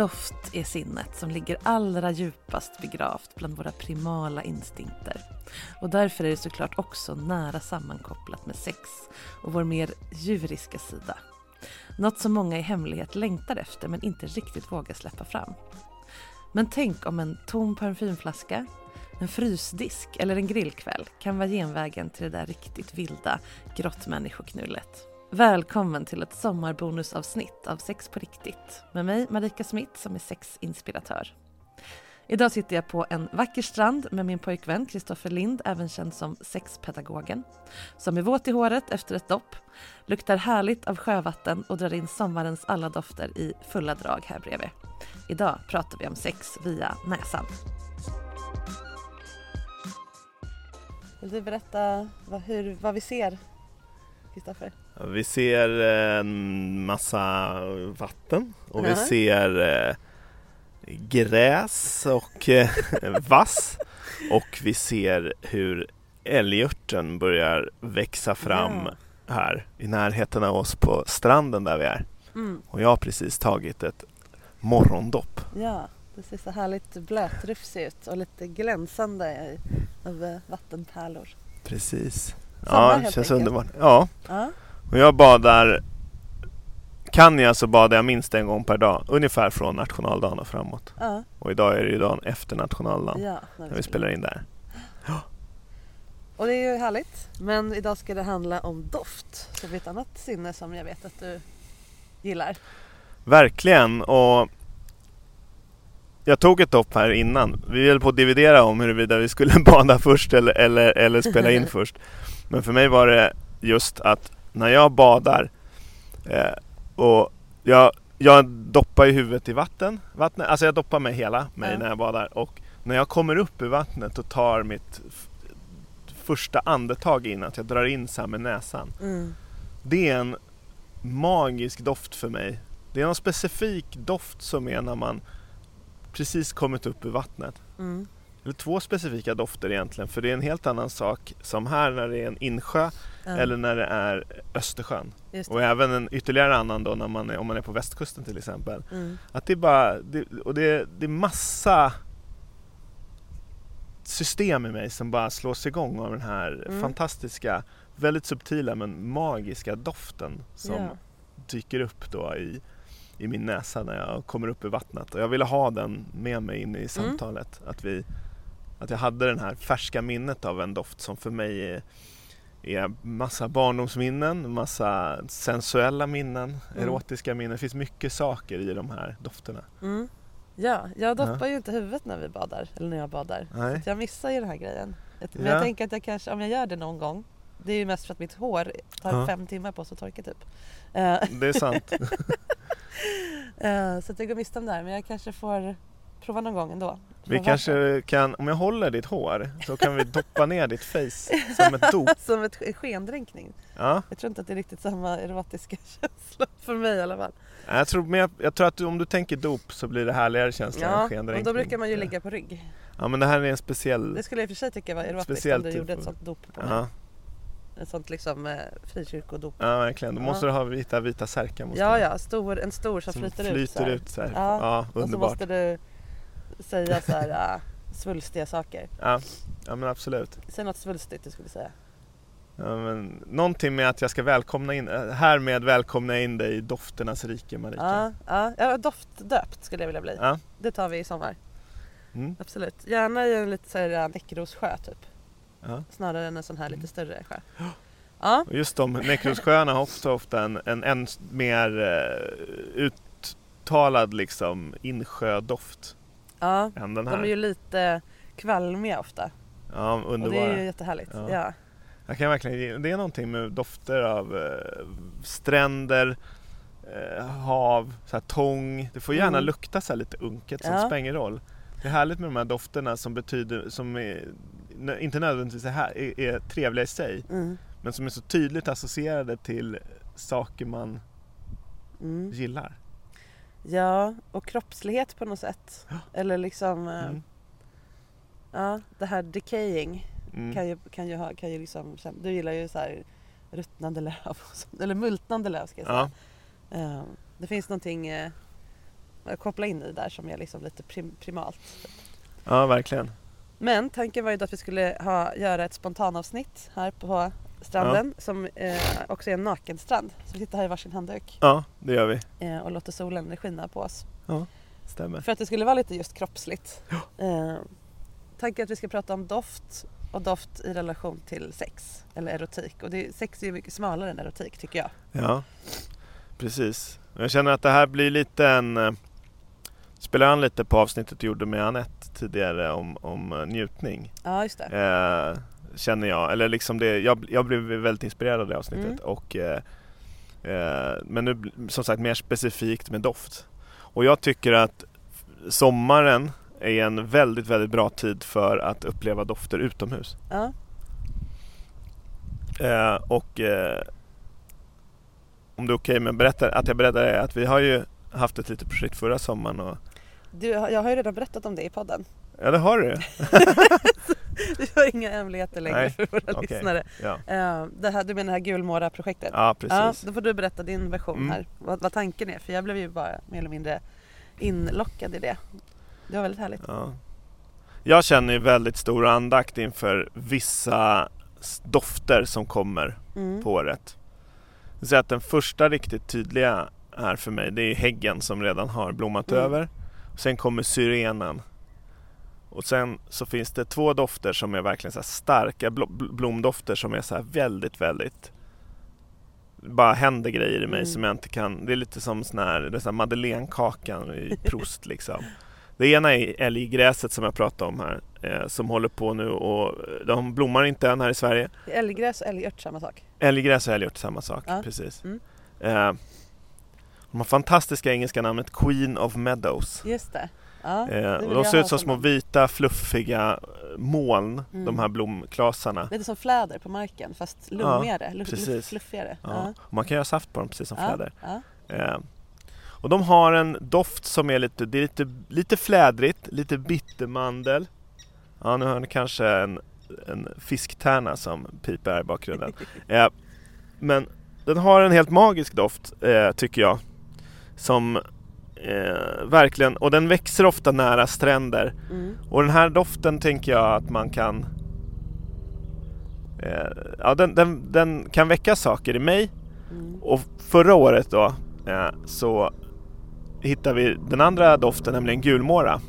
Doft är sinnet som ligger allra djupast begravt bland våra primala instinkter. Och därför är det såklart också nära sammankopplat med sex och vår mer djuriska sida. Något som många i hemlighet längtar efter men inte riktigt vågar släppa fram. Men tänk om en tom parfymflaska, en frysdisk eller en grillkväll kan vara genvägen till det där riktigt vilda grottmänniskoknullet. Välkommen till ett sommarbonusavsnitt av Sex på riktigt med mig Marika Smith som är sexinspiratör. Idag sitter jag på en vacker strand med min pojkvän Kristoffer Lind, även känd som sexpedagogen, som är våt i håret efter ett dopp, luktar härligt av sjövatten och drar in sommarens alla dofter i fulla drag här bredvid. Idag pratar vi om sex via näsan. Vill du berätta vad, hur, vad vi ser, Kristoffer? Vi ser en massa vatten och vi ser eh, gräs och eh, vass och vi ser hur älgörten börjar växa fram här i närheten av oss på stranden där vi är. Mm, Och jag har precis tagit ett morgondopp. ja, det ser så härligt blötrufsig ut och lite glänsande av eh, vattenpärlor. Precis. Sommar Ja, det känns enkelt. underbart. Ja, Ja, och jag badar kan jag så badar jag minst en gång per dag, ungefär från nationaldagen och framåt. ja, Och idag är det ju dagen efter nationaldagen ja. när vi spelar in där. Och det är ju härligt. Men idag ska det handla om doft. Så det är ett annat sinne som jag vet att du gillar. Verkligen och jag tog ett dopp här innan. Vi höll på att dividera om huruvida vi skulle bada först eller, eller, eller spela in först. Men för mig var det just att när jag badar eh, och jag, jag doppar ju huvudet i vatten, vattnet, alltså jag doppar med hela mig Ja. när jag badar och när jag kommer upp ur vattnet och tar mitt första andetag in, att jag drar in så med näsan. Mm. Det är en magisk doft för mig. Det är någon specifik doft som är när man precis kommit upp ur vattnet. Mm. Eller två specifika dofter egentligen, för det är en helt annan sak som här när det är en insjö Ja, eller när det är Östersjön. det. Och även en ytterligare annan då när man är, om man är på västkusten till exempel. Mm. Att det är bara, det, och det, det är massa system i mig som bara slås igång av den här Mm. fantastiska, väldigt subtila men magiska doften som Ja. dyker upp då i, i min näsa när jag kommer upp ur vattnet. Och jag ville ha den med mig in i samtalet. Att vi Att jag hade den här färska minnet av en doft som för mig är, är massa barndomsminnen, massa sensuella minnen, Mm. erotiska minnen. Det finns mycket saker i de här dofterna. Mm. Ja, jag doppar ju inte huvudet när vi badar, eller när jag badar. Nej. Så jag missar ju den här grejen. Men Ja. jag tänker att jag kanske, om jag gör det någon gång, det är ju mest för att mitt hår tar Ja. fem timmar på sig att torka typ. Det är sant. eh, så att jag går miste om det här, men jag kanske får prova någon gång ändå. Vi kanske kan, om jag håller ditt hår så kan vi doppa ner ditt face som ett dop. Som ett sk- skendränkning. Ja, Jag tror inte att det är riktigt samma erotiska känsla för mig i alla fall. jag tror, men jag, jag tror att du, om du tänker dop så blir det härligare känsla än Ja, och skendränkning. då brukar man ju ligga på rygg. Ja men det här är en speciell... Det skulle jag i och för sig tycka var erotiskt om du typ gjorde ett av- sånt dop på mig. Ja, Ett sånt liksom eh, frikyrkodop. ja verkligen. Då Ja. måste du ha vita, vita särkar. måste Ja, ja, stor, en stor som, Som flyter, flyter ut. så här. ut så här. Ja, Ja, Och så underbart. måste du säga så här äh, svulstiga saker. Ja, ja men absolut. Säg något svulstigt du skulle säga. Ja, men, någonting med att jag ska välkomna in, äh, härmed välkomna in dig i dofternas rike Marika. Ja, ja, ja, doftdöpt skulle jag vilja bli. Ja. Det tar vi i sommar. Mm. Absolut. Gärna i en lite så här äh, Näckrosjö typ. Ja. Snarare än en sån här lite större sjö. Ja. Och just de, Näckrosjöarna har också ofta en, en, en mer uh, uttalad liksom insjödoft ja. än den De här. är ju lite kvalmiga ofta. Ja, Och det underbara. är ju jättehärligt. Ja. Ja. Jag kan verkligen, ge- det är någonting med dofter av eh, stränder, eh, hav, så här tång. Det får gärna Mm. lukta så lite unket, som Ja. spelar ingen roll. Det är härligt med de här dofterna som betyder, som är, inte nödvändigtvis är, här, är, är trevliga i sig, Mm. men som är så tydligt associerade till saker man Mm. gillar. Ja, och kroppslighet på något sätt. Eller liksom, eh, Mm. ja, det här decaying Mm. kan ju, kan ju ha, kan ju liksom, du gillar ju så här ruttnande löv och sånt, eller multnande löv ska jag säga. Ja, Eh, det finns någonting eh, att koppla in i där som är liksom lite prim, primalt. ja, verkligen. Men tanken var ju då att vi skulle ha, göra ett spontanavsnitt här på stranden som eh, också är en nakenstrand. Så vi sitter här i varsin handduk Ja, det gör vi. eh, och låter solen skina på oss. Stämmer. För att det skulle vara lite just kroppsligt. Eh, tanken att vi ska prata om doft och doft i relation till sex eller erotik. Och det, sex är ju mycket smalare än erotik tycker jag. Ja, precis. Jag känner att det här blir lite en... eh, Spelar an lite på avsnittet du gjorde med Anette tidigare om, om eh, njutning. Ja, just det. Känner jag. Eller liksom det, jag, jag blev väldigt inspirerad av det avsnittet. Mm. Och, eh, eh, men nu som sagt mer specifikt med doft. Och jag tycker att sommaren är en väldigt, väldigt bra tid för att uppleva dofter utomhus. Ja, Eh, och eh, om det är okej med berättar, att jag berättar det, att vi har ju haft ett litet projekt förra sommaren och du, jag har ju redan berättat om det i podden. Ja det har du. Du har inga hemligheter längre Nej, för våra okej. lyssnare. Ja, Eh, det här, du menar det här Gulmåra-projektet? ja precis. då får du berätta din version Mm. här. Vad, vad tanken är. För jag blev ju bara mer eller mindre inlockad i det. Det var väldigt härligt. Ja. Jag känner ju väldigt stor andakt inför vissa dofter som kommer Mm. på året. Säger att den första riktigt tydliga här för mig det är häggen som redan har blommat Mm. över. Sen kommer syrenen. Och sen så finns det två dofter som är verkligen så här starka bl- bl- blomdofter som är så här väldigt, väldigt bara händer grejer i mig Mm. som jag inte kan. Det är lite som sån här, det är madeleinekakan i Proust liksom. Det ena är älggräset som jag pratade om här eh, som håller på nu och de blommar inte än här i Sverige. Älggräs och älgört samma sak? Älggräs och älgört samma sak, Ja. precis. Mm. Eh, de har fantastiska engelska namnet Queen of Meadows. Just det. Ja, Eh, de ser ut som små vita fluffiga moln, Mm. de här blomklasarna. Lite som fläder på marken fast lummigare, luff, precis. luff, fluffigare. Ja. Man kan göra saft på dem precis som Ja, fläder. ja. Eh, och de har en doft som är lite, det är lite, lite flädrigt, lite bittermandel. Ja, nu hör ni kanske en, en fisktärna som piper här i bakgrunden. eh, men den har en helt magisk doft, eh, tycker jag. Som eh, verkligen, och den växer ofta nära stränder. Mm. Och den här doften tänker jag att man kan eh, Ja, den, den, den kan väcka saker i mig Mm. och förra året då eh, så hittade vi den andra doften, nämligen gulmåra.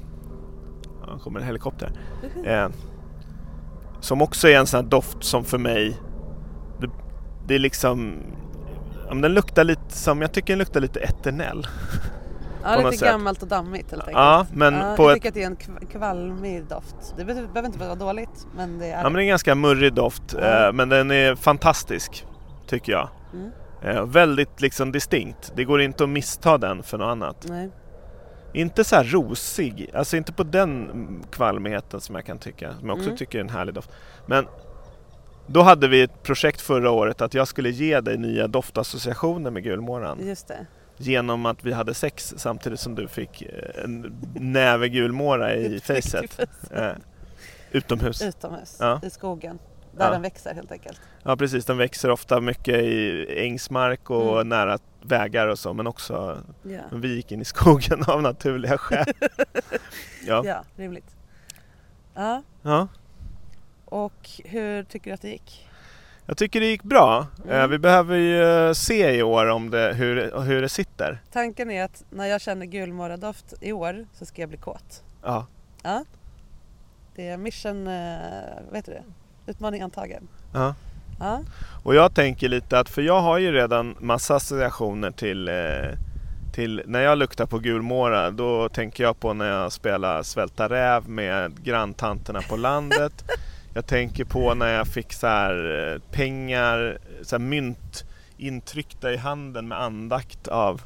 Ja, kommer en helikopter. Eh, Som också är en sån här doft som för mig, det, det är liksom, ja, den luktar lite som, jag tycker den luktar lite eternell. Ja, lite sätt. gammalt och dammigt helt enkelt. Ja, men Ja, på jag ett, tycker att det är en kv- kvalmig doft. Det behöver inte vara dåligt, men det är ja men det är en ganska murrig doft, eh, men den är fantastisk, tycker jag. Mm. Eh, väldigt liksom distinkt, det går inte att missta den för något annat. Nej. Inte så här rosig, alltså inte på den mm, kvalmigheten som jag kan tycka, som jag också Mm. tycker är en härlig doft. Men då hade vi ett projekt förra året att jag skulle ge dig nya doftassociationer med gulmåran. Just det. Genom att vi hade sex samtidigt som du fick eh, en näve gulmåra i facet. Eh, utomhus. Utomhus, Ja. i skogen. Där Ja. den växer helt enkelt. Ja precis, den växer ofta mycket i ängsmark och Mm. nära vägar och så men också, men vi gick in i skogen av naturliga skäl. ja. ja rimligt. Ja, ja. och hur tycker du att det gick? Jag tycker det gick bra. Mm. Eh, Vi behöver ju eh, se i år om det, hur, hur det sitter. Tanken är att när jag känner gulmåradoft i år så ska jag bli kåt. Ja. Ja. Det är mission, eh, vad heter det? Utmaning antagen. Ja. Ja, Och jag tänker lite att, för jag har ju redan massa associationer till, till när jag luktar på gulmåra då tänker jag på när jag spelar Svälta räv med granntanterna på landet. Jag tänker på när jag fick så här eh, pengar, så här mynt intryckta i handen med andakt av,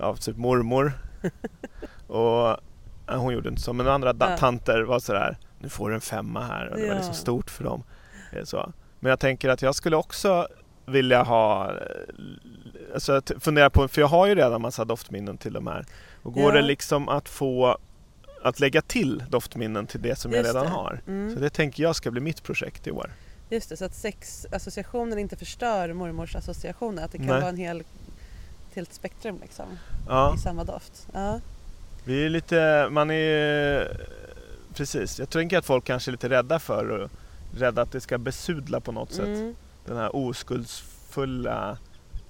av typ mormor. Och hon gjorde inte så, men andra Ja. tanter var så där, nu får du en femma här och det var Ja. liksom stort för dem. Eh, Så. Men jag tänker att jag skulle också vilja ha, eh, alltså fundera på, för jag har ju redan massa doftminnen till de här. Och går Ja. det liksom att få, att lägga till doftminnen till det som jag Just redan det. har? Mm. Så det tänker jag ska bli mitt projekt i år. just det. Så att sexassociationen inte förstör mormors associationer. Att det kan Nej. vara en hel, ett helt spektrum liksom, Ja, i samma doft. Ja. vi är lite, man är precis. Jag tänker att folk kanske är lite rädda för rädda att det ska besudla på något sätt. Mm. Den här oskuldsfulla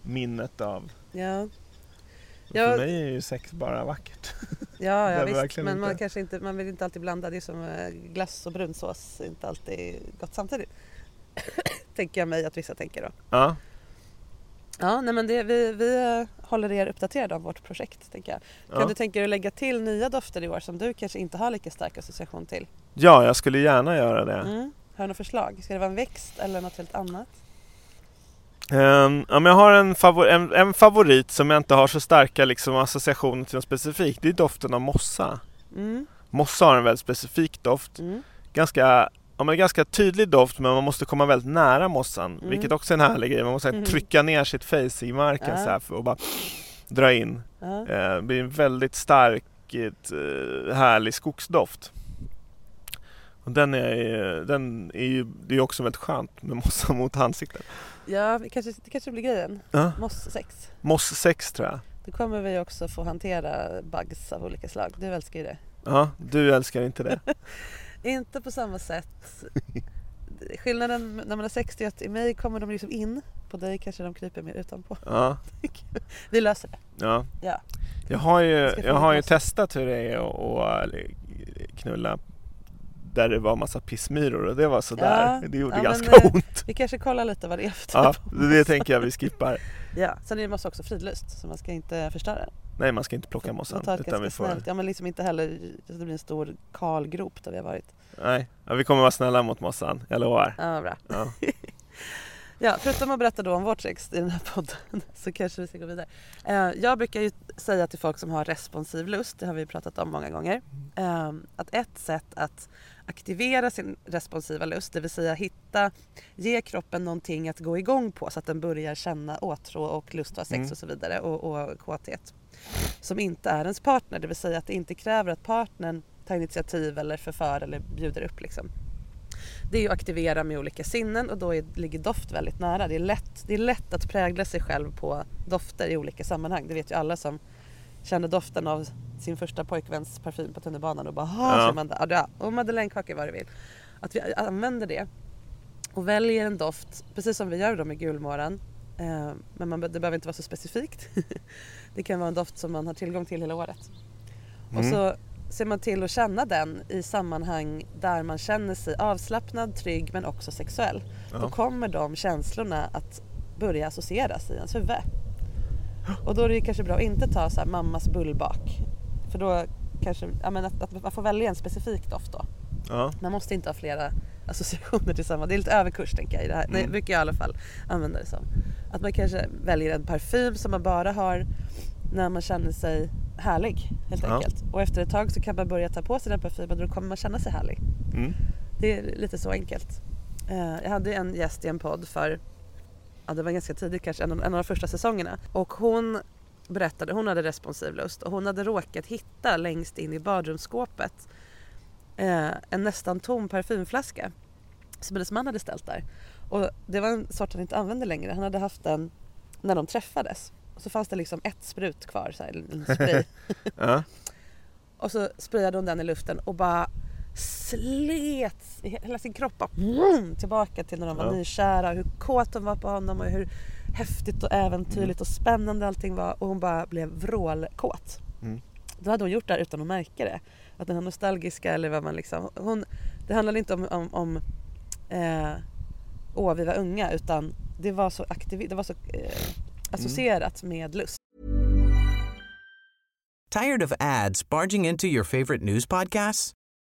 minnet av Ja. För Ja. mig är ju sex bara vackert. Ja, ja visst. Men man, inte. kanske inte, man vill inte alltid blanda. Det är som eh, glass och brunsås. Inte alltid gott samtidigt. tänker jag mig att vissa tänker då. Ja, Ja, nej men det, vi, vi eh, håller er uppdaterade om vårt projekt. Tänker jag. Kan ja. du tänka dig att lägga till nya dofter i år som du kanske inte har lika stark association till? ja, jag skulle gärna göra det. Mm. Har du några förslag? Ska det vara en växt eller något helt annat? Ehm, ja, men jag har en, favor- en, en favorit som jag inte har så starka liksom, associationer till något specifikt. Det är doften av mossa. Mm. Mossa har en väldigt specifik doft. Mm. Ganska, ja, men ganska tydlig doft men man måste komma väldigt nära mossan. Mm. Vilket också är en härlig grej. Man måste Mhm. trycka ner sitt face i marken så här för att bara dra in. Eh, Det blir en väldigt stark, eh, härlig skogsdoft. Och den är, den är ju, det är också väldigt skönt med mossa mot ansiktet. ja, det kanske, det kanske blir grejen. Ja. Moss 6. Moss 6 tror jag. Då kommer vi också få hantera bugs av olika slag. Du älskar ju det. Ja, du älskar inte det. Inte på samma sätt. Skillnaden när man har sex är att i mig kommer de liksom in. På dig kanske de kryper mer utanpå. Ja, Vi löser det. ja. Ja. Jag har ju, få jag har ju testat hur det är att knulla där det var massa pissmyror och det var sådär. Ja, det gjorde ja, ganska men, eh, ont. Vi kanske kollar lite vad det är för Ja, typ av det mossa. tänker jag vi skippar. Ja. Sen är det måste också fridlyst så man ska inte förstöra. Nej, man ska inte plocka mossan. Utan vi får, snällt. Ja men liksom inte heller så det blir en stor kal grop där vi har varit. nej, ja, vi kommer vara snälla mot mossan, jag lovar. Ja bra. Ja. Ja, förutom att berätta då om vårt sex i den här podden så kanske vi ska gå vidare. Eh, jag brukar ju säga till folk som har responsiv lust, det har vi pratat om många gånger, eh, att ett sätt att aktivera sin responsiva lust, det vill säga hitta, ge kroppen någonting att gå igång på så att den börjar känna åtrå och lust att ha sex Mm. och så vidare och, och kåthet. Som inte är ens partner, det vill säga att det inte kräver att partnern tar initiativ eller förför eller bjuder upp liksom det är att aktivera med olika sinnen och då är, ligger doft väldigt nära. Det är, lätt, det är lätt att prägla sig själv på dofter i olika sammanhang. Det vet ju alla som kände doften av sin första pojkväns parfym på tunnelbanan och bara Ja. ja. man där, ja, och madeleinekaka vad du vill. Att vi använder det och väljer en doft, precis som vi gör då med gulmåran. Eh, men man, det behöver inte vara så specifikt. det kan vara en doft som man har tillgång till hela året. Och Mm. så ser man till att känna den i sammanhang där man känner sig avslappnad, trygg men också sexuell. Ja. Då kommer de känslorna att börja associeras i ens huvud. Och då är det kanske bra att inte ta så här mammas bullbak. För då kanske, ja men att, att man får välja en specifik doft då. Ja. Man måste inte ha flera associationer till samma. Det är lite överkurs tänker jag i det här. Nej, brukar jag i alla fall använda det som. Att man kanske väljer en parfym som man bara har när man känner sig härlig helt Ja. enkelt. Och efter ett tag så kan man börja ta på sig den parfymen och då kommer man känna sig härlig. Mm. Det är lite så enkelt. Eh, Jag hade en gäst i en podd för, ja det var ganska tidigt kanske, en av, en av de första säsongerna. Och hon berättade, hon hade responsiv lust och hon hade råkat hitta längst in i badrumsskåpet eh, en nästan tom parfymflaska som hennes man hade ställt där. Och det var en sort han inte använde längre. Han hade haft den när de träffades. Och så fanns det liksom ett sprut kvar, så här, en spray. Och så sprayade hon den i luften och bara slet i hela sin kropp bara, vroom, tillbaka till när de var Ja. nykära. Hur kåt hon var på honom och hur häftigt och äventyrligt och spännande allting var. Och hon bara blev vrålkåt. Mm. Då hade hon gjort det här utan att märka det. Att den här nostalgiska eller vad man liksom... Hon, det handlade inte om, om, om eh, åh vi var unga utan det var så, aktiv, det var så eh, associerat med lust. Tired of ads barging into your favorite news podcasts?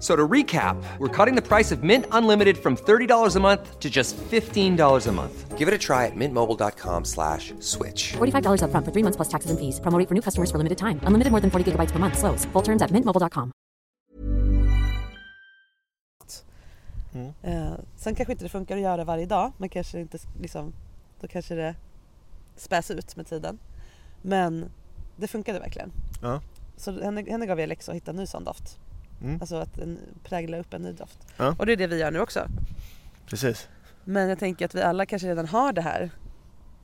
So to recap, we're cutting the price of Mint Unlimited from $30 a month to just $15 a month. Give it a try at mintmobile.com slash switch. $45 upfront for three months plus taxes and fees. Promo for new customers for limited time. Unlimited more than 40 gigabytes per month. Slows. Full terms at mintmobile.com. Eh, sen kanske inte det funkar att göra varje dag. Man kanske inte liksom, då kanske det späs ut med tiden. Men det funkade verkligen. Ja. Så henne, henne gav jag läxa att hitta en ny sån doft. Mm. Alltså att en, prägla upp en ny doft. Ja. Och det är det vi gör nu också. Precis. Men jag tänker att vi alla kanske redan har det här.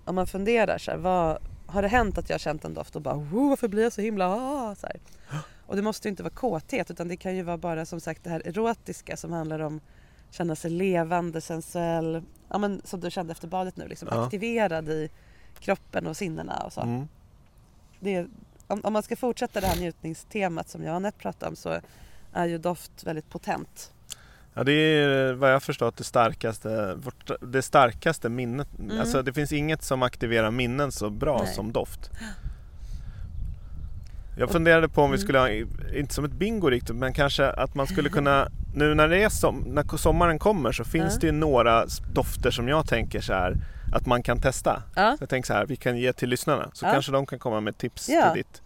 Om man funderar så här, vad, har det hänt att jag har känt en doft och bara varför blir jag så himla ah, så här. Och det måste ju inte vara kåthet utan det kan ju vara bara som sagt det här erotiska som handlar om känna sig levande, sensuell, ja men som du kände efter badet nu liksom Ja. aktiverad i kroppen och sinnena och så. Mm. Det om, om man ska fortsätta det här njutningstemat som jag och Anette pratade om så är ju doft väldigt potent. Ja, det är vad jag förstått det starkaste, det starkaste minnet. Mm. Alltså det finns inget som aktiverar minnen så bra Nej. som doft. Jag funderade på om vi Mm. skulle ha, inte som ett bingo riktigt, men kanske att man skulle kunna, nu när det är som, när sommaren kommer så finns Ja. det ju några dofter som jag tänker så här att man kan testa. Ja. Jag tänker så här, vi kan ge till lyssnarna. Så Ja. kanske de kan komma med tips till ditt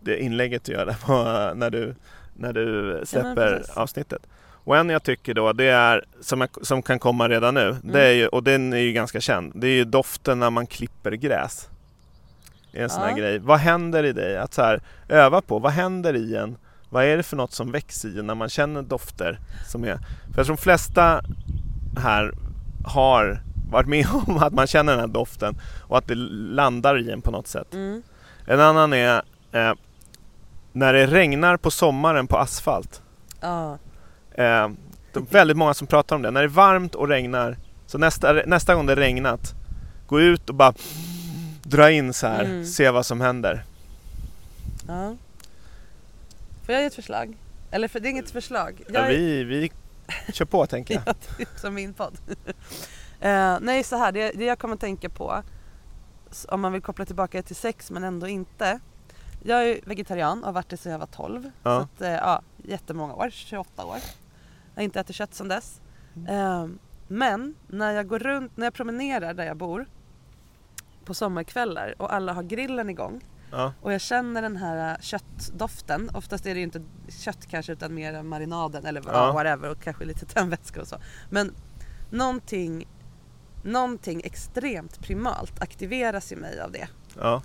det inlägget du gör där på, när, du, när du släpper precis. avsnittet. Och en jag tycker då, det är som, jag, som kan komma redan nu, det Mm. är ju, och den är ju ganska känd, det är ju doften när man klipper gräs. Det är en sån här Ja. grej. Vad händer i dig? Att så här, öva på, vad händer i en? Vad är det för något som växer i en när man känner dofter? Som är, för jag tror de flesta här har varit med om att man känner den här doften och att det landar i en på något sätt. Mm. En annan är eh, när det regnar på sommaren på asfalt. Ja. Eh, det är väldigt många som pratar om det. När det är varmt och regnar, så nästa, nästa gång det regnat, gå ut och bara dra in så här, Mm. se vad som händer. ja. Får jag ge ett förslag? Eller för det är inget förslag. Ja, Jag- vi, vi kör på tänker jag. Ja, typ som min podd. Eh, nej, så här, det, det jag kommer att tänka på, om man vill koppla tillbaka till sex men ändå inte. Jag är vegetarian och har varit det sedan jag var 12. Ja. Så att, eh, ja, jättemånga år, 28 år. Jag har inte ätit kött sedan dess. Eh, men när jag går runt, när jag promenerar där jag bor på sommarkvällar och alla har grillen igång Ja. och jag känner den här äh, köttdoften. Oftast är det ju inte kött kanske utan mer marinaden eller ja. whatever och kanske lite tändvätska och så. Men någonting, någonting extremt primalt aktiveras i mig av det. Ja.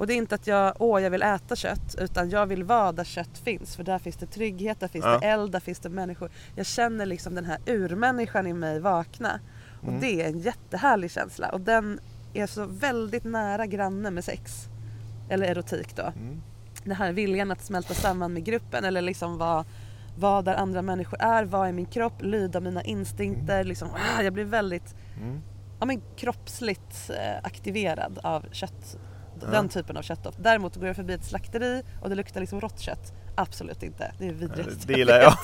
Och det är inte att jag, åh jag vill äta kött utan jag vill vara där kött finns för där finns det trygghet, där finns Ja. det eld, där finns det människor. Jag känner liksom den här urmänniskan i mig vakna. Och Mm. det är en jättehärlig känsla och den är så väldigt nära granne med sex. Eller erotik då. Mm. Den här viljan att smälta samman med gruppen eller liksom vara vad där andra människor är, vad är min kropp, lyda mina instinkter. Liksom, ah, jag blir väldigt Mm. ja, men kroppsligt eh, aktiverad av kött. Ja. Den typen av köttdoft. Däremot går jag förbi ett slakteri och det luktar liksom rått kött. Absolut inte. Det är vidrigt. Det gillar jag.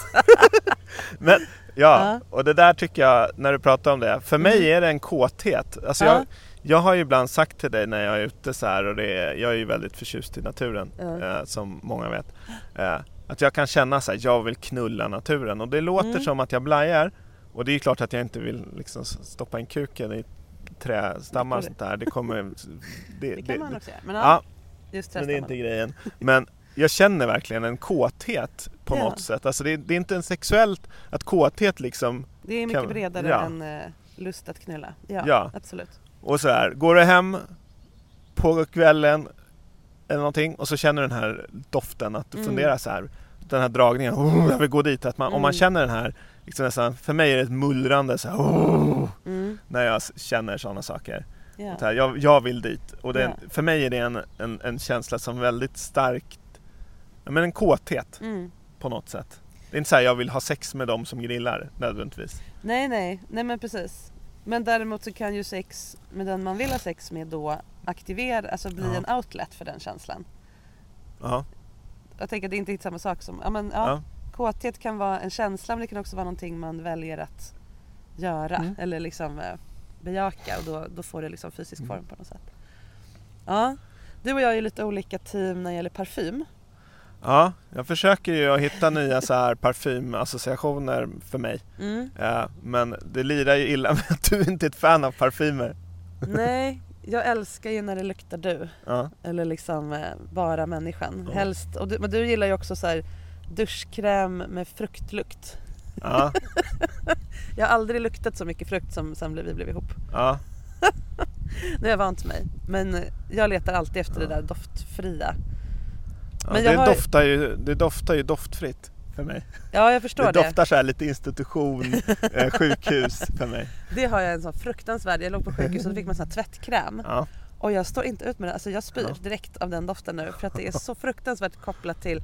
Men ja, och det där tycker jag när du pratar om det. För mig är det en kåthet. Alltså Ja. jag, jag har ju ibland sagt till dig när jag är ute så här och det är, jag är ju väldigt förtjust i naturen eh, som många vet. Eh, att jag kan känna så här, jag vill knulla naturen och det låter Mm. som att jag blajar. Och det är klart att jag inte vill liksom stoppa in kuken i trästammar och sånt där. Det kommer... Det, Det kan man också göra. Men ja, just men det är inte grejen. Men jag känner verkligen en kåthet på Ja. något sätt. Alltså det, är, det är inte en sexuellt, att kåthet liksom, Det är mycket kan- bredare ja. än eh, lust att knulla. Ja, Ja. absolut. och så här, går du hem på kvällen eller någonting och så känner du den här doften, att du Mm. funderar så här, den här dragningen, oh, jag vill gå dit. Att man, Om man Mm. känner den här, liksom nästan, för mig är det ett mullrande så här, oh, Mm. när jag känner sådana saker. Så här, jag, jag vill dit. Och det, är Ja. för mig är det en, en, en känsla som väldigt starkt, men en kåthet. Mm. på något sätt. Det är inte så här jag vill ha sex med dem som grillar nödvändigtvis. Nej, nej, nej men precis. Men däremot så kan ju sex med den man vill ha sex med då aktivera, alltså bli Ja. en outlet för den känslan. Ja, Jag tänker att det inte är samma sak som, ja men ja, ja. Kåthet kan vara en känsla men det kan också vara någonting man väljer att göra Mm. eller liksom eh, bejaka och då, då får det liksom fysisk Mm. form på något sätt. Ja, du och jag är lite olika team när det gäller parfym. ja jag försöker ju att hitta nya så här parfymassociationer för mig. Mm. Ja, men det lirar ju illa med att du inte är ett fan av parfymer. Nej, jag älskar ju när det luktar du. Ja, Eller liksom eh, bara människan. Ja. Helst, och du, men du gillar ju också så här duschkräm med fruktlukt. ja, Jag har aldrig luktat så mycket frukt som sen vi blev ihop. ja. Nu har jag vant mig. Men jag letar alltid efter det där doftfria. ja Men det, jag har- doftar ju, det doftar ju doftfritt för mig. Ja, jag förstår Det det. doftar så här lite institution, eh, sjukhus för mig. Det har jag en sån fruktansvärd. Jag låg på sjukhus och då fick man sån här tvättkräm. Ja, Och jag står inte ut med det. Alltså jag spyr Ja. direkt av den doften nu. För att det är så fruktansvärt kopplat till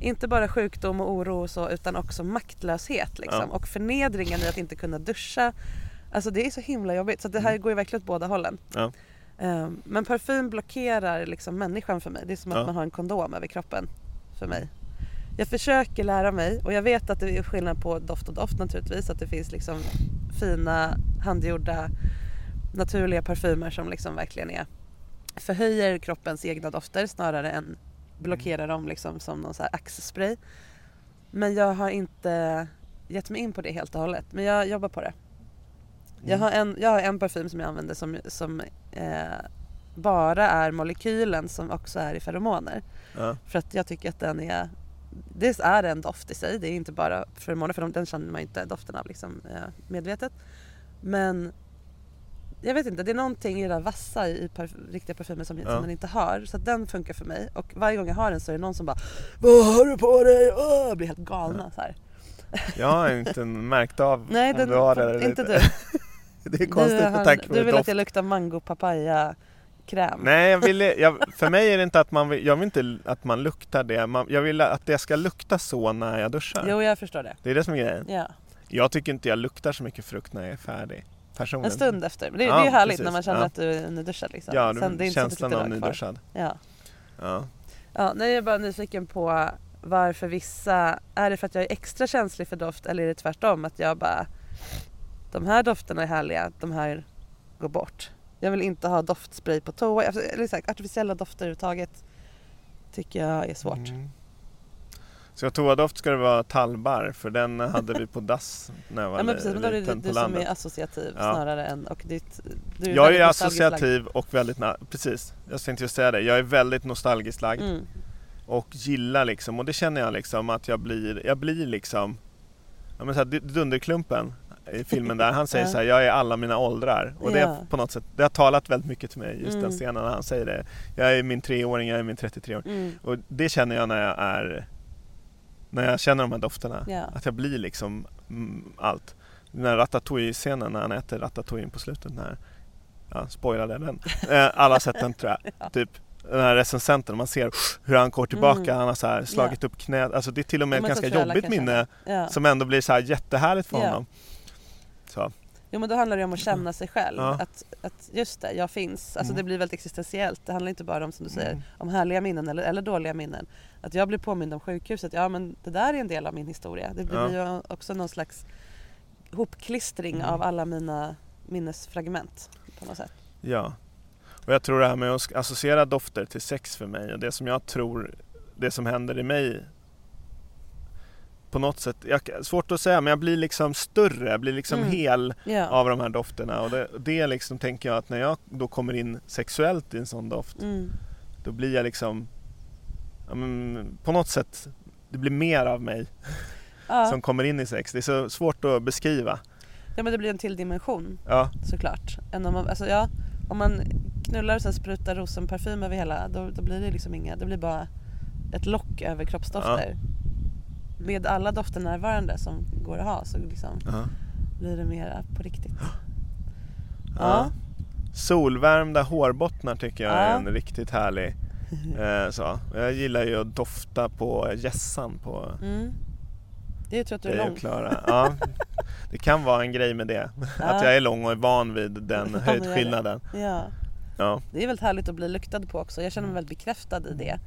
inte bara sjukdom och oro och så utan också maktlöshet liksom. Ja. Och förnedringen i att inte kunna duscha. Alltså det är så himla jobbigt. Så det här går ju verkligen åt båda hållen. Mm. Ja. Ehm, Men parfym blockerar liksom människan för mig. Det är som att Ja. man har en kondom över kroppen för mig. Jag försöker lära mig och jag vet att det är skillnad på doft och doft naturligtvis. Att det finns liksom fina handgjorda naturliga parfymer som liksom verkligen är förhöjer kroppens egna dofter snarare än blockerar dem liksom som någon så här axspray. Men jag har inte gett mig in på det helt och hållet. Men jag jobbar på det. Jag, har en, jag har en parfym som jag använder som, som eh, bara är molekylen som också är i feromoner. ja, För att jag tycker att den är Dels är det en doft i sig, det är inte bara feromoner för de- den känner man ju inte doften av liksom, eh, medvetet. Men jag vet inte, det är någonting i det där vassa i parf- riktiga parfymer som, Ja. som man inte har. Så att den funkar för mig. Och varje gång jag har den så är det någon som bara Vad har du på dig? Åh! Jag blir helt galna så här. jag har inte märkt av Nej, om den, du har det eller inte du. det är konstigt du, med tanke på du vill att doft. jag luktar mango papaya kräm? Nej, jag vill, jag, för mig är det inte att man vill, jag vill inte att man luktar det. Man, jag vill att det ska lukta så när jag duschar. Jo, jag förstår det. Det är det som är grejen. Ja. Jag tycker inte jag luktar så mycket frukt när jag är färdig. Personligen. En stund efter. Men det, Ja, det är ju härligt precis. när man känner Ja. att du är nyduschad. Liksom. Ja, Sen, det är inte känslan av nyduschad. Ja. Ja. Ja, nej, jag är bara nyfiken på varför vissa... Är det för att jag är extra känslig för doft eller är det tvärtom? Att jag bara... De här dofterna är härliga, de här går bort. Jag vill inte ha doftspray på toa. Alltså, Eller så här, artificiella dofter överhuvudtaget tycker jag är svårt. Mm. Så toadoft ska det vara tallbarr för den hade vi på dass när jag var Ja men precis, men då är det liten du på som är associativ Ja. snarare än... Och ditt, du Jag väldigt är nostalgiskt lagd. associativ och väldigt, precis, jag tänkte just säga det. Jag är väldigt nostalgiskt lagd Mm. och gillar liksom, och det känner jag liksom att jag blir, jag blir liksom, ja men så här, D- Dunderklumpen i filmen där, han säger så här, jag är alla mina åldrar. Och det Ja. är på något sätt, det har talat väldigt mycket till mig, just Mm. den scenen när han säger det. Jag är min treåring, jag är min 33-åring. Mm. Och det känner jag när jag är när jag känner de här dofterna. Ja. Att jag blir liksom mm, allt. Den här ratatouille-scenen när han äter ratatouille på slutet. När, ja, spoilade den. Eh, alla har sett den tror jag. Typ den här recensenten, man ser hur han går tillbaka, Mm. han har så slagit upp knät. Alltså det är till och med Ja, ett ganska jobbigt minne. Ja. som ändå blir så här jättehärligt för Ja. honom. Så. Jo men då handlar det om att känna sig själv. Ja. Att, att just det, jag finns. Alltså Mm. det blir väldigt existentiellt. Det handlar inte bara om som du säger, Mm. om härliga minnen eller, eller dåliga minnen. Att jag blir påmind om sjukhuset, ja men det där är en del av min historia. Det blir Ja. ju också någon slags hopklistring Mm. av alla mina minnesfragment på något sätt. Ja. Och jag tror det här med att associera dofter till sex för mig och det som jag tror, det som händer i mig på något sätt, jag, svårt att säga men jag blir liksom större, jag blir liksom Mm. hel Ja. av de här dofterna och det, det liksom tänker jag att när jag då kommer in sexuellt i en sån doft Mm. då blir jag liksom ja, men, på något sätt det blir mer av mig Ja. som kommer in i sex. Det är så svårt att beskriva. ja men det blir en till dimension Ja, såklart. Än om, man, alltså, ja, om man knullar och sen sprutar rosenparfym över hela då, då blir det liksom inga, det blir bara ett lock över kroppsdofter. Med alla dofter närvarande som går att ha så liksom ja. blir det mer på riktigt. Ja. Solvärmda hårbottnar tycker jag är en riktigt härlig eh, så. Jag gillar ju att dofta på gässan på Mm. Det är ju att du är lång. Klara. Ja, det kan vara en grej med det. Att jag är lång och är van vid den höjdskillnaden. Ja. Ja. Det är väldigt härligt att bli luktad på också. Jag känner mig väldigt bekräftad i det.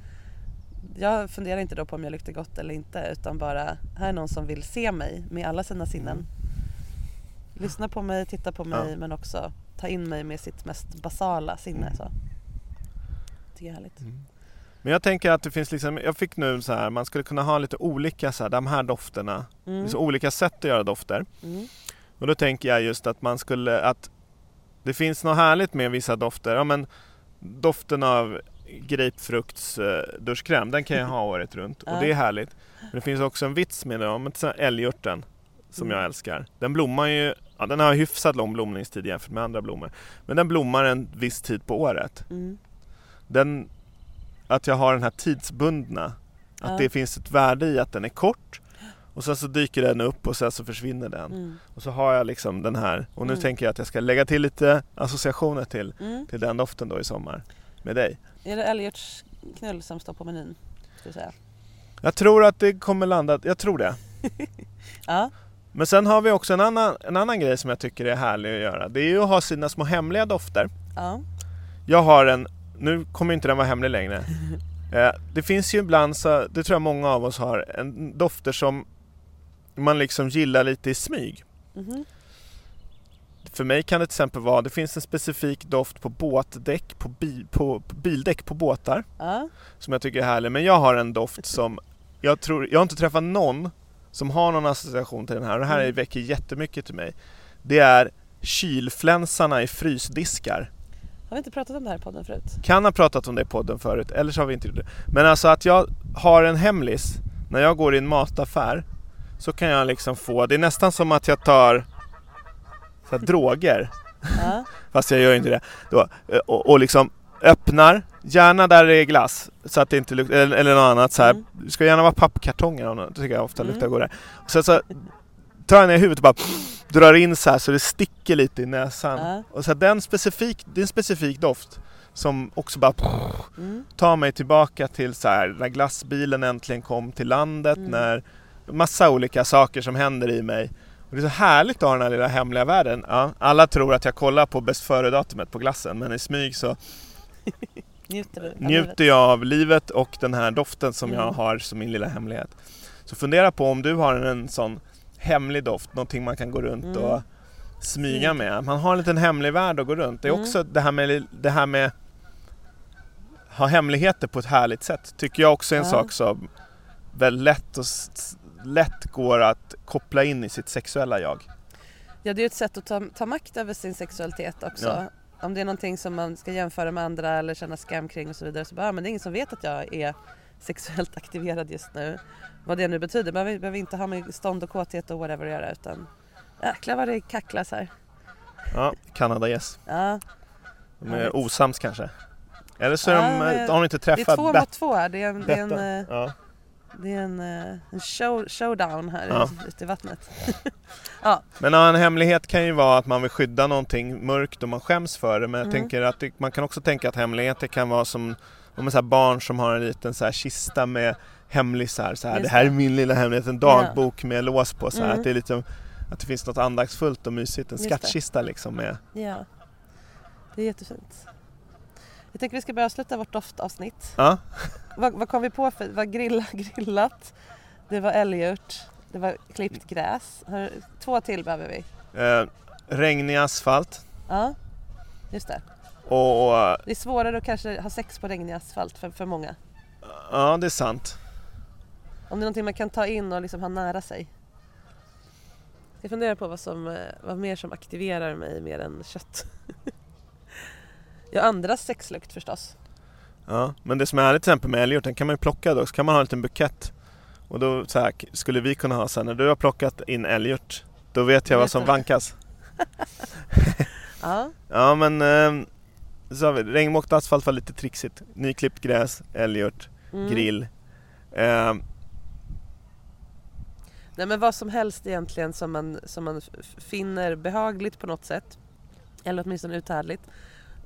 Jag funderar inte då på om jag luktar gott eller inte utan bara här är någon som vill se mig med alla sina sinnen. Lyssna på mig, titta på mig Ja. men också ta in mig med sitt mest basala sinne. Så. Tycker jag är härligt. Men jag tänker att det finns liksom, jag fick nu så här, man skulle kunna ha lite olika så här, de här dofterna. Det Mm. finns olika sätt att göra dofter. Mm. Och då tänker jag just att man skulle, att det finns något härligt med vissa dofter. Ja men doften av grapefrukts eh, duschkräm, den kan jag ha året runt och det är härligt. Men det finns också en vits med det, om älgörten som Mm. jag älskar. Den blommar ju, ja den har hyfsat lång blomningstid jämfört med andra blommor. Men den blommar en viss tid på året. Mm. Den, att jag har den här tidsbundna, att Ja. det finns ett värde i att den är kort och sen så dyker den upp och sen så försvinner den. Mm. Och så har jag liksom den här och nu Mm. tänker jag att jag ska lägga till lite associationer till, Mm. till den doften då i sommar med dig. Är det älgörtsknull som står på menyn? Ska jag säga. Jag tror att det kommer landa, jag tror det. Ja. Men sen har vi också en annan, en annan grej som jag tycker är härlig att göra. Det är ju att ha sina små hemliga dofter. Ja. Jag har en, nu kommer inte den vara hemlig längre. Eh, det finns ju ibland, så, det tror jag många av oss har, en dofter som man liksom gillar lite i smyg. Mhm. För mig kan det till exempel vara, det finns en specifik doft på båtdäck, på, bi, på, på bildäck på båtar Ja. som jag tycker är härlig. Men jag har en doft som, jag tror, jag har inte träffat någon som har någon association till den här och det här Mm. väcker jättemycket till mig. Det är kylflänsarna i frysdiskar. Har vi inte pratat om det här i podden förut? Kan ha pratat om det i podden förut, eller så har vi inte gjort det. Men alltså att jag har en hemlis, när jag går i en mataffär så kan jag liksom få, det är nästan som att jag tar så här, droger, Ja. fast jag gör inte det. Då, eh, och, och liksom öppnar, gärna där det är glass, så att det inte luktar, eller, eller något annat så här. Mm. Det ska gärna vara pappkartonger, och något, tycker jag ofta Mm. luktar godare. Och sen så tar jag ner huvudet och bara drar in så här så det sticker lite i näsan. Ja. Och så här, den specifik, det är en specifik doft som också bara Mm. tar mig tillbaka till så här, när glassbilen äntligen kom till landet, Mm. när massa olika saker som händer i mig. Och det är så härligt att ha den här lilla hemliga världen. Ja, alla tror att jag kollar på bäst före-datumet på glassen men i smyg så Njuter du av njuter jag av livet och den här doften som jag Mm. har som min lilla hemlighet. Så fundera på om du har en sån hemlig doft, någonting man kan gå runt Mm. och smyga med. Man har en liten hemlig värld att gå runt. Det är Mm. också det här med, det här med ha hemligheter på ett härligt sätt. Tycker jag också är en Ja. sak som väldigt lätt, s- lätt går att koppla in i sitt sexuella jag. Ja, det är ju ett sätt att ta, ta makt över sin sexualitet också. Ja. Om det är någonting som man ska jämföra med andra eller känna skam kring och så vidare så bara, ja, men det är ingen som vet att jag är sexuellt aktiverad just nu. Vad det nu betyder. Man behöver inte ha med stånd och kåthet och whatever att göra utan jäklar vad det kacklas här. Ja, Kanada yes. Ja, De är osams kanske. Eller så Ja, de, har de inte det är träffat två mot två här. Det är en, det är en, eh, Ja. Det är en, eh, en show, showdown här Ja. ute i vattnet. Men ja, en hemlighet kan ju vara att man vill skydda någonting mörkt och man skäms för det. Men jag Mm. tänker att det, man kan också tänka att hemligheter kan vara som om en så barn som har en liten så här kista med hemlisar. Så här, det här är min lilla hemlighet, en dagbok med lås på. Så här, Mm. att, det är lite, att det finns något andaktsfullt och mysigt. En skattkista liksom med. Ja, det är jättefint. Jag tänker vi ska börja avsluta vårt doftavsnitt. Ja, Vad, vad kom vi på för? Det var grilla, grillat, det var älgurt, det var klippt gräs. Två till behöver vi. eh, regnig asfalt. Ja, just det. Och och, Det är svårare att kanske ha sex på regnig asfalt för, för många. ja, det är sant. Om det är någonting man kan ta in och liksom ha nära sig. Jag funderar på vad, som, eh, vad mer som aktiverar mig mer än kött. ja, andras sexlukt förstås. Ja, men det som är härligt till exempel med älgört, den kan man ju plocka då, så kan man ha en liten bukett. Och då så här, skulle vi kunna ha sen när du har plockat in älgört, då vet jag Vet vad som du. vankas. Ja, Ja men, eh, så har vi regnmokt asfalt var lite trixigt. Nyklippt gräs, älgört, mm. grill. Eh, Nej men vad som helst egentligen som man, som man finner behagligt på något sätt. Eller åtminstone uthärdligt.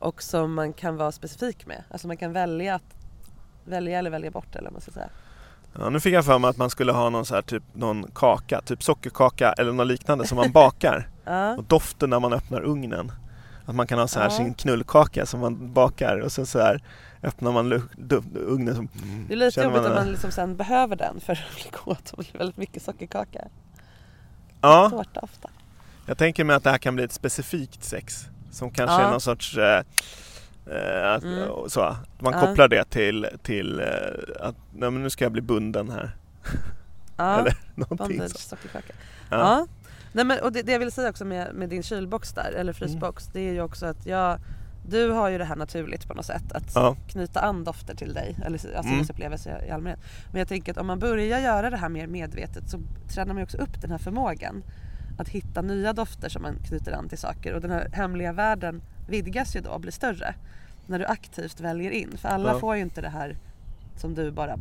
Och som man kan vara specifik med. Alltså man kan välja att välja eller välja bort eller vad man ska säga. ja, nu fick jag för mig att man skulle ha någon så här typ någon kaka, typ sockerkaka eller något liknande som man bakar. Ja, Och doften när man öppnar ugnen. Att man kan ha så här Ja. sin knullkaka som man bakar och sen så här öppnar man ugnen som... det är lite Känner jobbigt man om man liksom sen behöver den för att bli kåt och bli väldigt mycket sockerkaka. Ja, Tårta ofta. jag tänker mig att det här kan bli ett specifikt sex. Som kanske Ja. är någon sorts... Eh, eh, att, Mm. så, man kopplar det till, till eh, att nej, nu ska jag bli bunden här. Ja, Eller någonting bondage så. Ja. Nej, men, och det, det jag vill säga också med, med din kylbox där, eller frysbox, Mm. det är ju också att jag, du har ju det här naturligt på något sätt. Att Ja. knyta an dofter till dig, eller alltså Mm. i allmänhet. Men jag tänker att om man börjar göra det här mer medvetet så tränar man ju också upp den här förmågan. Att hitta nya dofter som man knyter an till saker. Och den här hemliga världen vidgas ju då och blir större. När du aktivt väljer in. För alla Ja. får ju inte det här som du bara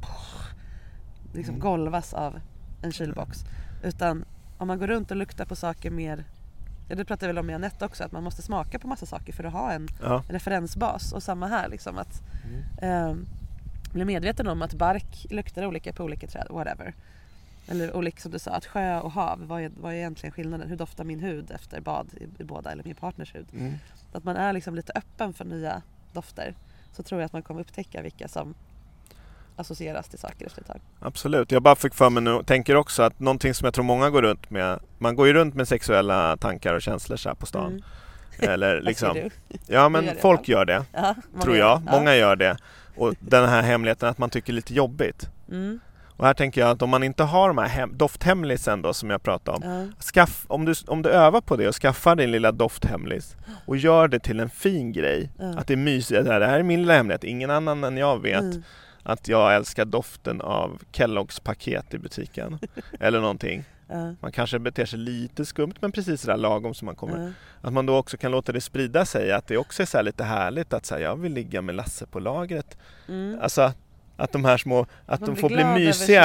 liksom Mm. golvas av en kylbox. Utan om man går runt och luktar på saker mer Ja, det pratade väl om i Anette också, att man måste smaka på massa saker för att ha en Ja. referensbas. Och samma här, liksom att Mm. eh, bli medveten om att bark luktar olika på olika träd, whatever. Eller och liksom du sa, att sjö och hav, vad är, vad är egentligen skillnaden? Hur doftar min hud efter bad i, i båda, eller min partners hud? Mm. Att man är liksom lite öppen för nya dofter. Så tror jag att man kommer upptäcka vilka som associeras till saker efter ett tag. Absolut, jag bara fick för mig nu, tänker också att någonting som jag tror många går runt med, man går ju runt med sexuella tankar och känslor så här på stan. Mm. Eller liksom, ja men gör det folk gör det, Ja, tror gör jag. det. Många gör det. Och den här hemligheten att man tycker lite jobbigt. Ja. Mm. Och här tänker jag att om man inte har de här hem, dofthemlisen då som jag pratade om. Ja. Skaff, om, du, om du övar på det och skaffar din lilla dofthemlis och gör det till en fin grej. Ja. Att det är mysigt. Det här är min lilla hemlighet. Ingen annan än jag vet Mm. att jag älskar doften av Kelloggs paket i butiken. Eller någonting. Man kanske beter sig lite skumt men precis sådär lagom som man kommer. Ja. Att man då också kan låta det sprida sig. Att det också är så här lite härligt att säga jag vill ligga med Lasse på lagret. Mm. Alltså att de här små, att man de får bli mysiga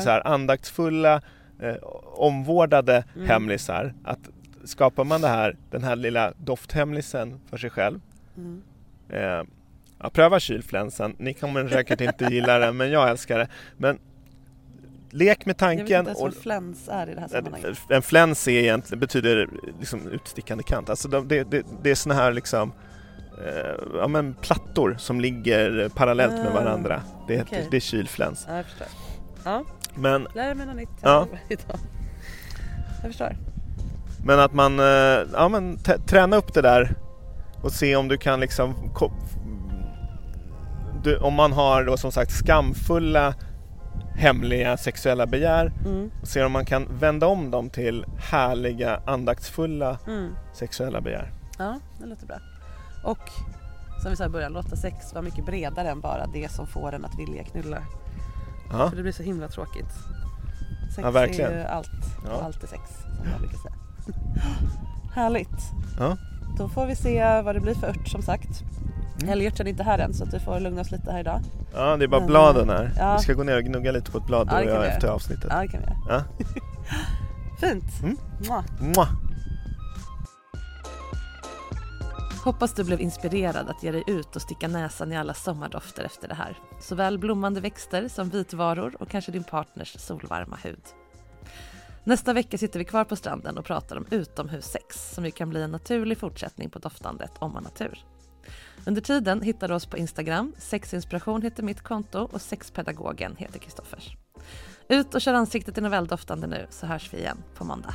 så här, andaktsfulla, eh, omvårdade Mm. hemlisar. Att skapar man det här, den här lilla dofthemlisen för sig själv. Mm. Eh, ja, pröva kylflänsen. Ni kommer säkert inte gilla den men jag älskar det. Men lek med Jag vet inte tanken. ens vad fläns är i det här sammanhanget. En fläns är egentligen, betyder liksom utstickande kant. Alltså de, det, det, det är såna här liksom ja, men plattor som ligger parallellt med Ah, varandra. Det, heter, det är kylfläns. Ja, jag förstår. Ja, Men, lär mig något nytt Ja. idag. Jag förstår. men att man eh, ja, men träna upp det där och se om du kan liksom du, om man har då som sagt skamfulla hemliga sexuella begär Mm. och se om man kan vända om dem till härliga andaktsfulla Mm. sexuella begär. Ja, det låter bra. Och som vi sa i början, låta sex vara mycket bredare än bara det som får en att vilja knulla. Ja. För det blir så himla tråkigt. Sex Ja, verkligen. är ju allt Ja. allt är sex, som jag brukar säga. Härligt. Ja. Då får vi se vad det blir för ört som sagt. Mm. Helgörten är inte här än så att vi får lugna oss lite här idag. Ja, det är bara Men, bladen här. ja. Vi ska gå ner och gnugga lite på ett blad Ja, vi efter avsnittet. Ja, det kan vi göra. Ja. Fint. Mm. Mwah. Mwah. Hoppas du blev inspirerad att ge dig ut och sticka näsan i alla sommardofter efter det här. Såväl blommande växter som vitvaror och kanske din partners solvarma hud. Nästa vecka sitter vi kvar på stranden och pratar om utomhussex som ju kan bli en naturlig fortsättning på doftandet om man har tur. Under tiden hittar du oss på Instagram. Sexinspiration heter mitt konto och sexpedagogen heter Kristoffers. Ut och kör ansiktet i novelldoftande nu så hörs vi igen på måndag.